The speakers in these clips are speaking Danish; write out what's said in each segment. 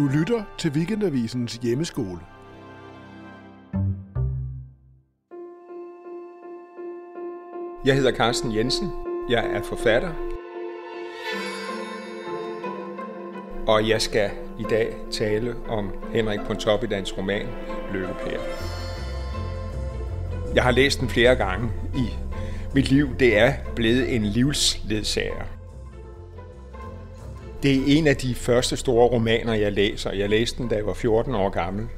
Du lytter til Weekendavisens hjemmeskole. Jeg hedder Carsten Jensen. Jeg er forfatter. Og jeg skal i dag tale om Henrik Pontoppidans roman Lykkepære. Jeg har læst den flere gange i mit liv. Det er blevet en livsledsager. Det er en af de første store romaner, jeg læser. Jeg læste den, da jeg var 14 år gammel.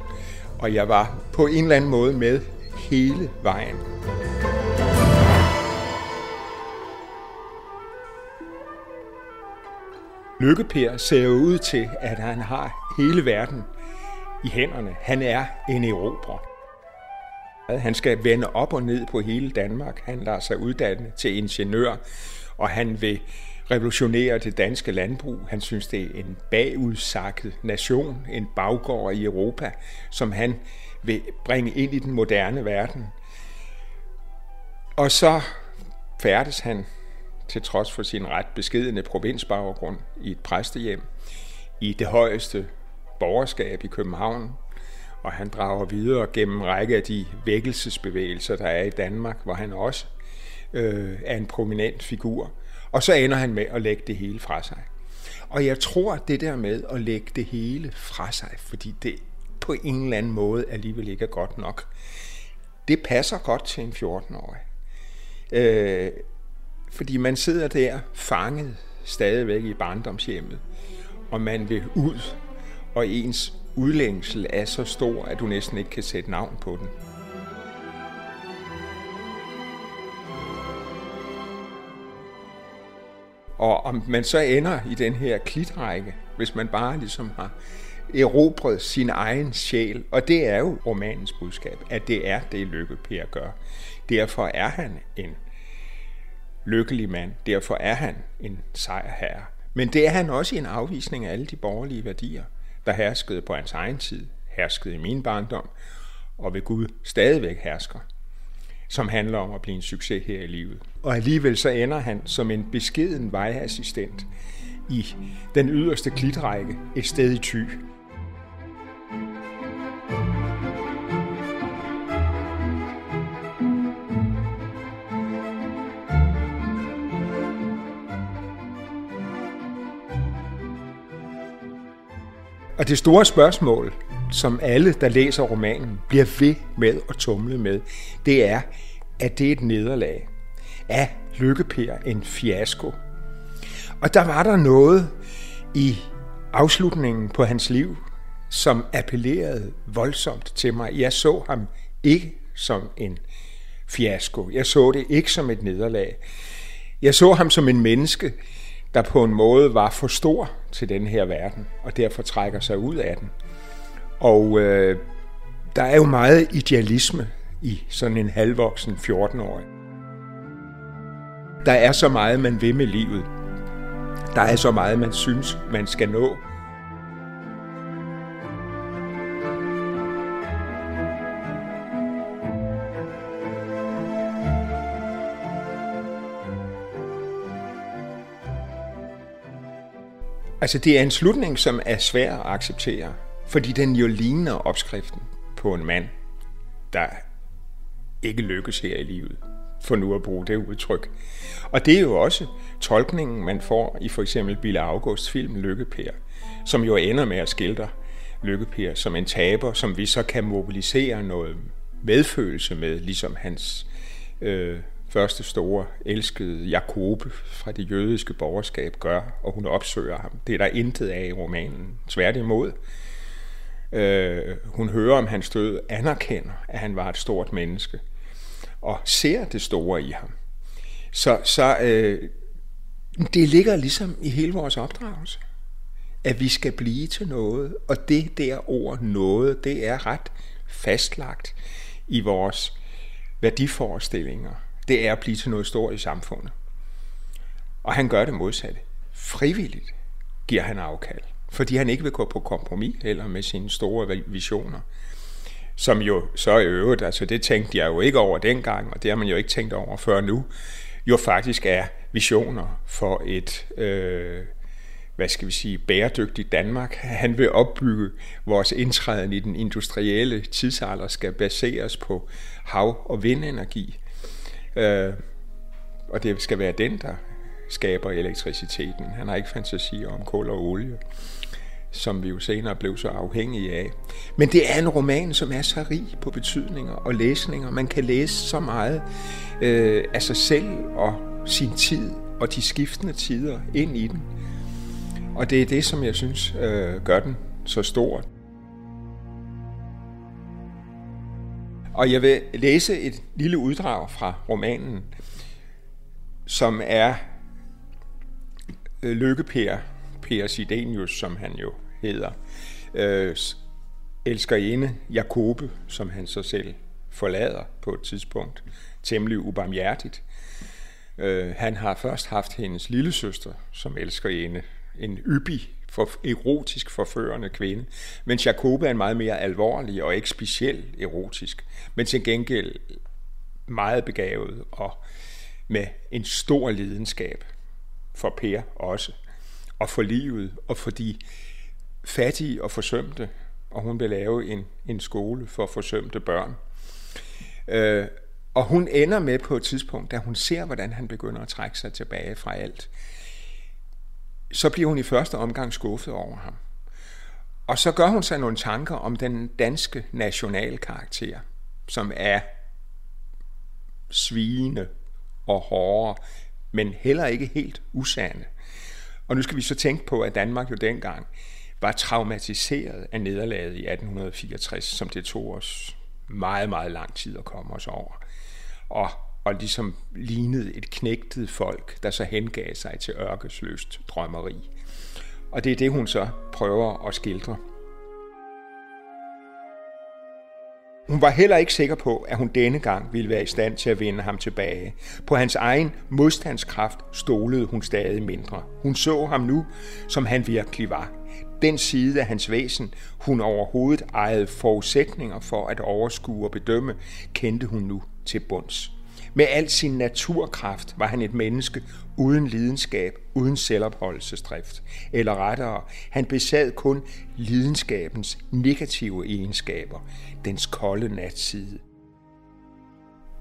Og jeg var på en eller anden måde med hele vejen. Lykkeper ser jo ud til, at han har hele verden i hænderne. Han er en erobrer. Han skal vende op og ned på hele Danmark. Han lader sig uddanne til ingeniør, og han vil revolutionere det danske landbrug. Han synes, det er en bagudsakket nation, en baggård i Europa, som han vil bringe ind i den moderne verden. Og så færdes han til trods for sin ret beskedende provinsbaggrund i et præstehjem i det højeste borgerskab i København, og han drager videre gennem en række af de vækkelsesbevægelser, der er i Danmark, hvor han også øh, er en prominent figur. Og så ender han med at lægge det hele fra sig. Og jeg tror, det der med at lægge det hele fra sig, fordi det på en eller anden måde alligevel ikke er godt nok, det passer godt til en 14-årig. Øh, fordi man sidder der fanget stadigvæk i barndomshjemmet, og man vil ud, og ens udlængsel er så stor, at du næsten ikke kan sætte navn på den. Og om man så ender i den her klitrække, hvis man bare ligesom har erobret sin egen sjæl, og det er jo romanens budskab, at det er det Lykke Per gør. Derfor er han en lykkelig mand, derfor er han en sejrherre. Men det er han også i en afvisning af alle de borgerlige værdier, der herskede på hans egen tid, herskede i min barndom, og ved Gud stadigvæk hersker, som handler om at blive en succes her i livet. Og alligevel så ender han som en beskeden vejassistent i den yderste klitrække et sted i Thy, Og det store spørgsmål, som alle, der læser romanen, bliver ved med at tumle med, det er, at det er et nederlag. Er Lykkepær en fiasko? Og der var der noget i afslutningen på hans liv, som appellerede voldsomt til mig. Jeg så ham ikke som en fiasko. Jeg så det ikke som et nederlag. Jeg så ham som en menneske, der på en måde var for stor til den her verden, og derfor trækker sig ud af den. Og øh, der er jo meget idealisme i sådan en halvvoksen 14-årig. Der er så meget, man vil med livet. Der er så meget, man synes, man skal nå. Altså, det er en slutning, som er svær at acceptere, fordi den jo ligner opskriften på en mand, der ikke lykkes her i livet, for nu at bruge det udtryk. Og det er jo også tolkningen, man får i for eksempel Bille Augusts film Lykkepær, som jo ender med at skildre Lykkepær som en taber, som vi så kan mobilisere noget medfølelse med, ligesom hans øh, første store elskede Jakobe fra det jødiske borgerskab gør, og hun opsøger ham. Det er der intet af i romanen. Tværtimod. Øh, hun hører om hans død, anerkender, at han var et stort menneske, og ser det store i ham. Så, så øh, det ligger ligesom i hele vores opdragelse, at vi skal blive til noget, og det der ord noget, det er ret fastlagt i vores værdiforestillinger det er at blive til noget stort i samfundet. Og han gør det modsatte. Frivilligt giver han afkald, fordi han ikke vil gå på kompromis eller med sine store visioner. Som jo så i øvrigt, altså det tænkte jeg jo ikke over dengang, og det har man jo ikke tænkt over før nu, jo faktisk er visioner for et øh, hvad skal vi sige, bæredygtigt Danmark. Han vil opbygge vores indtræden i den industrielle tidsalder skal baseres på hav- og vindenergi. Øh, og det skal være den, der skaber elektriciteten. Han har ikke fantasi om kul og olie, som vi jo senere blev så afhængige af. Men det er en roman, som er så rig på betydninger og læsninger. Man kan læse så meget øh, af sig selv og sin tid og de skiftende tider ind i den. Og det er det, som jeg synes øh, gør den så stor. Og jeg vil læse et lille uddrag fra romanen, som er Lykkeper, Lykke Per, Per Sidenius, som han jo hedder, øh, elskerinde Jakobe, som han så selv forlader på et tidspunkt, temmelig ubarmhjertigt. Øh, han har først haft hendes lille søster som elskerinde, en yppig, for, erotisk forførende kvinde, men Jakobe er en meget mere alvorlig og ikke specielt erotisk, men til gengæld meget begavet og med en stor lidenskab for Per også, og for livet, og for de fattige og forsømte, og hun vil lave en, en skole for forsømte børn. Øh, og hun ender med på et tidspunkt, da hun ser, hvordan han begynder at trække sig tilbage fra alt, så bliver hun i første omgang skuffet over ham. Og så gør hun sig nogle tanker om den danske nationalkarakter, som er svigende og hårdere men heller ikke helt usande. Og nu skal vi så tænke på, at Danmark jo dengang var traumatiseret af nederlaget i 1864, som det tog os meget, meget lang tid at komme os over. Og, og ligesom lignede et knægtet folk, der så hengav sig til ørkesløst drømmeri. Og det er det, hun så prøver at skildre. Hun var heller ikke sikker på, at hun denne gang ville være i stand til at vinde ham tilbage. På hans egen modstandskraft stolede hun stadig mindre. Hun så ham nu, som han virkelig var. Den side af hans væsen, hun overhovedet ejede forudsætninger for at overskue og bedømme, kendte hun nu til bunds. Med al sin naturkraft var han et menneske uden lidenskab, uden selvopholdelsesdrift. Eller rettere, han besad kun lidenskabens negative egenskaber, dens kolde natside.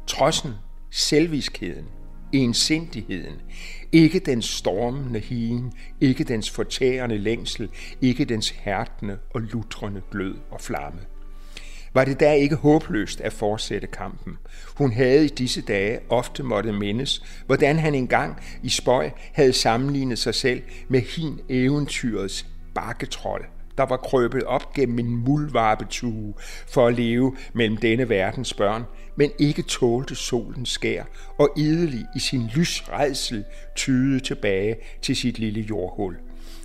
Trodsen, selviskheden, ensindigheden, ikke dens stormende hien, ikke dens fortærende længsel, ikke dens hærtende og lutrende glød og flamme. Var det da ikke håbløst at fortsætte kampen? Hun havde i disse dage ofte måtte mindes, hvordan han engang i spøj havde sammenlignet sig selv med hin eventyrets bakketrol, der var krøbet op gennem en muldvarpetue for at leve mellem denne verdens børn, men ikke tålte solens skær og idelig i sin lysredsel tyde tilbage til sit lille jordhul.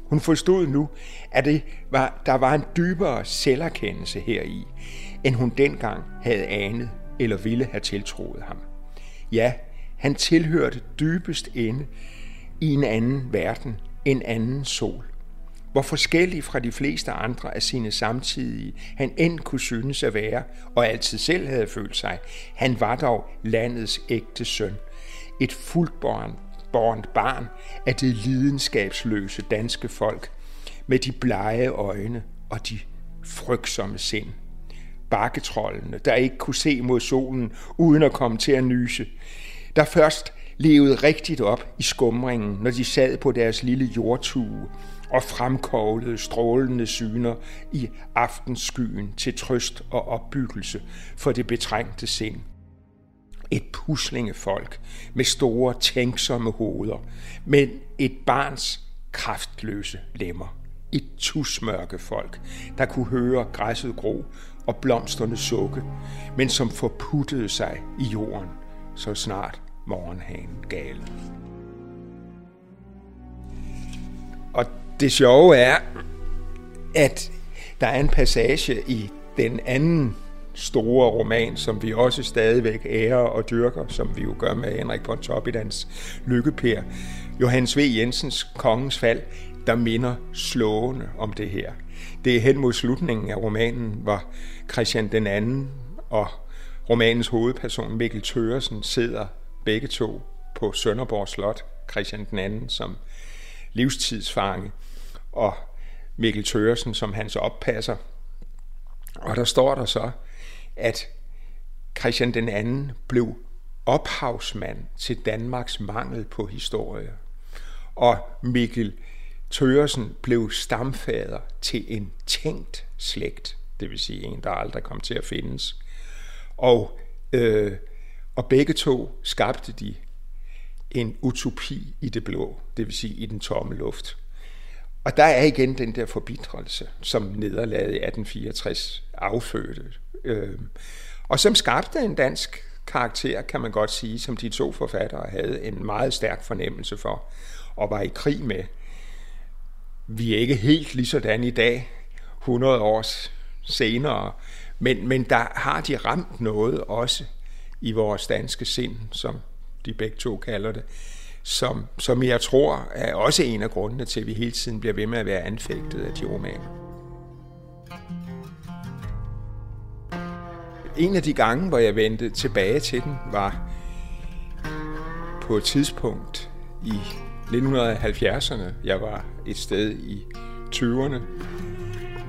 Hun forstod nu, at det var, der var en dybere selverkendelse heri, end hun dengang havde anet eller ville have tiltroet ham. Ja, han tilhørte dybest inde i en anden verden, en anden sol. Hvor forskellig fra de fleste andre af sine samtidige han end kunne synes at være, og altid selv havde følt sig, han var dog landets ægte søn. Et fuldbornt barn af det lidenskabsløse danske folk, med de blege øjne og de frygtsomme sind bakketrollene, der ikke kunne se mod solen uden at komme til at nyse, der først levede rigtigt op i skumringen, når de sad på deres lille jordtue og fremkoglede strålende syner i aftenskyen til trøst og opbyggelse for det betrængte sind. Et puslingefolk med store, tænksomme hoveder, men et barns kraftløse lemmer. Et tusmørke folk, der kunne høre græsset gro og blomsterne sukke, men som forputtede sig i jorden, så snart morgenhagen gale. Og det sjove er, at der er en passage i den anden store roman, som vi også stadigvæk ærer og dyrker, som vi jo gør med Henrik Pontoppidans Lykkepær, Johannes V. Jensens Kongens Fald, der minder slående om det her. Det er hen mod slutningen af romanen, hvor Christian den anden og romanens hovedperson Mikkel Tøresen sidder begge to på Sønderborg Slot, Christian den anden som livstidsfange. og Mikkel Tøresen som hans oppasser. Og der står der så, at Christian den anden blev ophavsmand til Danmarks mangel på historie. Og Mikkel Tøresen blev stamfader til en tænkt slægt, det vil sige en, der aldrig kom til at findes. Og, øh, og begge to skabte de en utopi i det blå, det vil sige i den tomme luft. Og der er igen den der forbitrelse, som nederlaget i 1864 affødte. Øh, og som skabte en dansk karakter, kan man godt sige, som de to forfattere havde en meget stærk fornemmelse for og var i krig med. Vi er ikke helt lige sådan i dag, 100 år senere, men, men der har de ramt noget også i vores danske sind, som de begge to kalder det, som, som jeg tror er også en af grundene til, at vi hele tiden bliver ved med at være anfægtet af de romaner. En af de gange, hvor jeg vendte tilbage til den, var på et tidspunkt i 1970'erne. Jeg var et sted i 20'erne.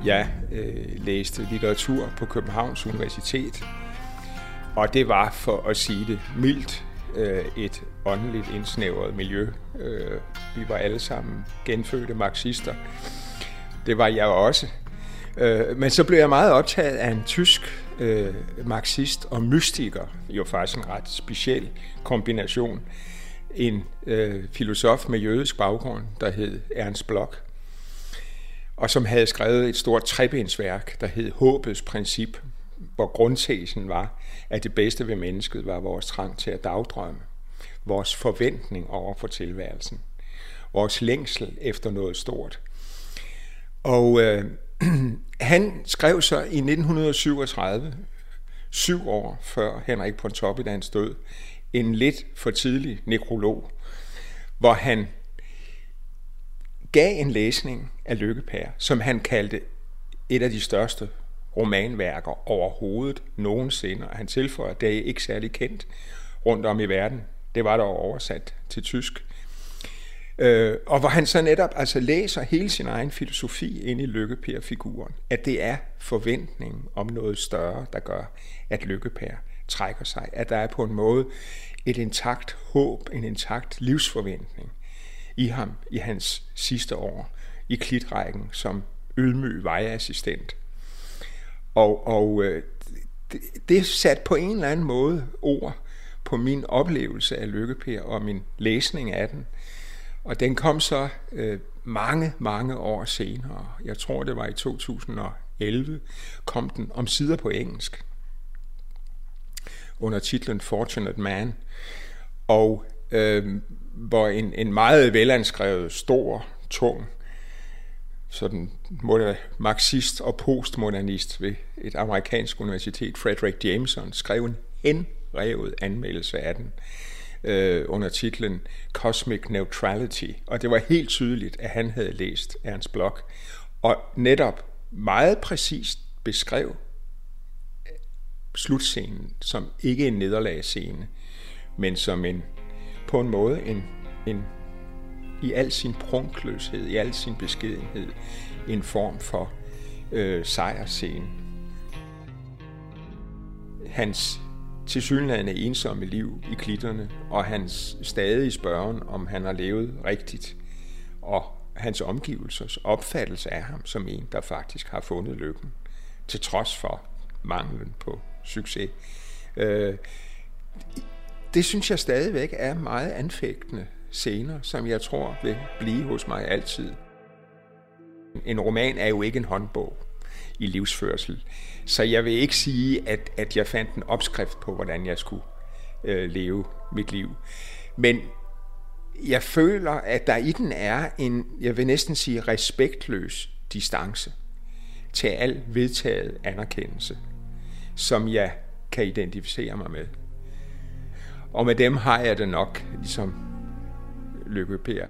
Jeg øh, læste litteratur på Københavns Universitet, og det var, for at sige det mildt, øh, et åndeligt indsnævret miljø. Øh, vi var alle sammen genfødte marxister. Det var jeg også. Øh, men så blev jeg meget optaget af en tysk øh, marxist og mystiker, jo faktisk en ret speciel kombination. En øh, filosof med jødisk baggrund, der hed Ernst Bloch, og som havde skrevet et stort trebensværk, der hed Håbets princip, hvor grundtesen var, at det bedste ved mennesket var vores trang til at dagdrømme, vores forventning over for tilværelsen, vores længsel efter noget stort. Og øh, han skrev så i 1937, syv år før Henrik Pontoppidans død, en lidt for tidlig nekrolog, hvor han gav en læsning af Lykkepær, som han kaldte et af de største romanværker overhovedet nogensinde, og han tilføjer, at det er ikke særlig kendt rundt om i verden. Det var der oversat til tysk. Øh, og hvor han så netop altså læser hele sin egen filosofi ind i Lykkepær-figuren. At det er forventningen om noget større, der gør, at Lykkepær trækker sig. At der er på en måde et intakt håb, en intakt livsforventning i ham i hans sidste år i klitrækken som ydmyg vejassistent. Og, og øh, det, det satte på en eller anden måde ord på min oplevelse af Lykkepær og min læsning af den. Og den kom så øh, mange, mange år senere. Jeg tror, det var i 2011, kom den om sider på engelsk under titlen Fortunate Man. Og øh, hvor en, en meget velanskrevet, stor, tung, sådan marxist og postmodernist ved et amerikansk universitet, Frederick Jameson, skrev en henrevet anmeldelse af den øh, under titlen Cosmic Neutrality. Og det var helt tydeligt, at han havde læst Ernst Bloch, og netop meget præcist beskrev øh, slutscenen som ikke en nederlagsscene, men som en på en måde en, en i al sin prunkløshed, i al sin beskedenhed, en form for øh, sejrscene. Hans tilsyneladende ensomme liv i klitterne, og hans stadige spørgen, om han har levet rigtigt, og hans omgivelsers opfattelse af ham som en, der faktisk har fundet lykken, til trods for manglen på succes. Øh, det synes jeg stadigvæk er meget anfægtende scener, som jeg tror vil blive hos mig altid. En roman er jo ikke en håndbog i livsførsel. Så jeg vil ikke sige, at, at jeg fandt en opskrift på, hvordan jeg skulle øh, leve mit liv. Men jeg føler, at der i den er en, jeg vil næsten sige, respektløs distance til al vedtaget anerkendelse, som jeg kan identificere mig med. Og med dem har jeg det nok, ligesom Lykke Per.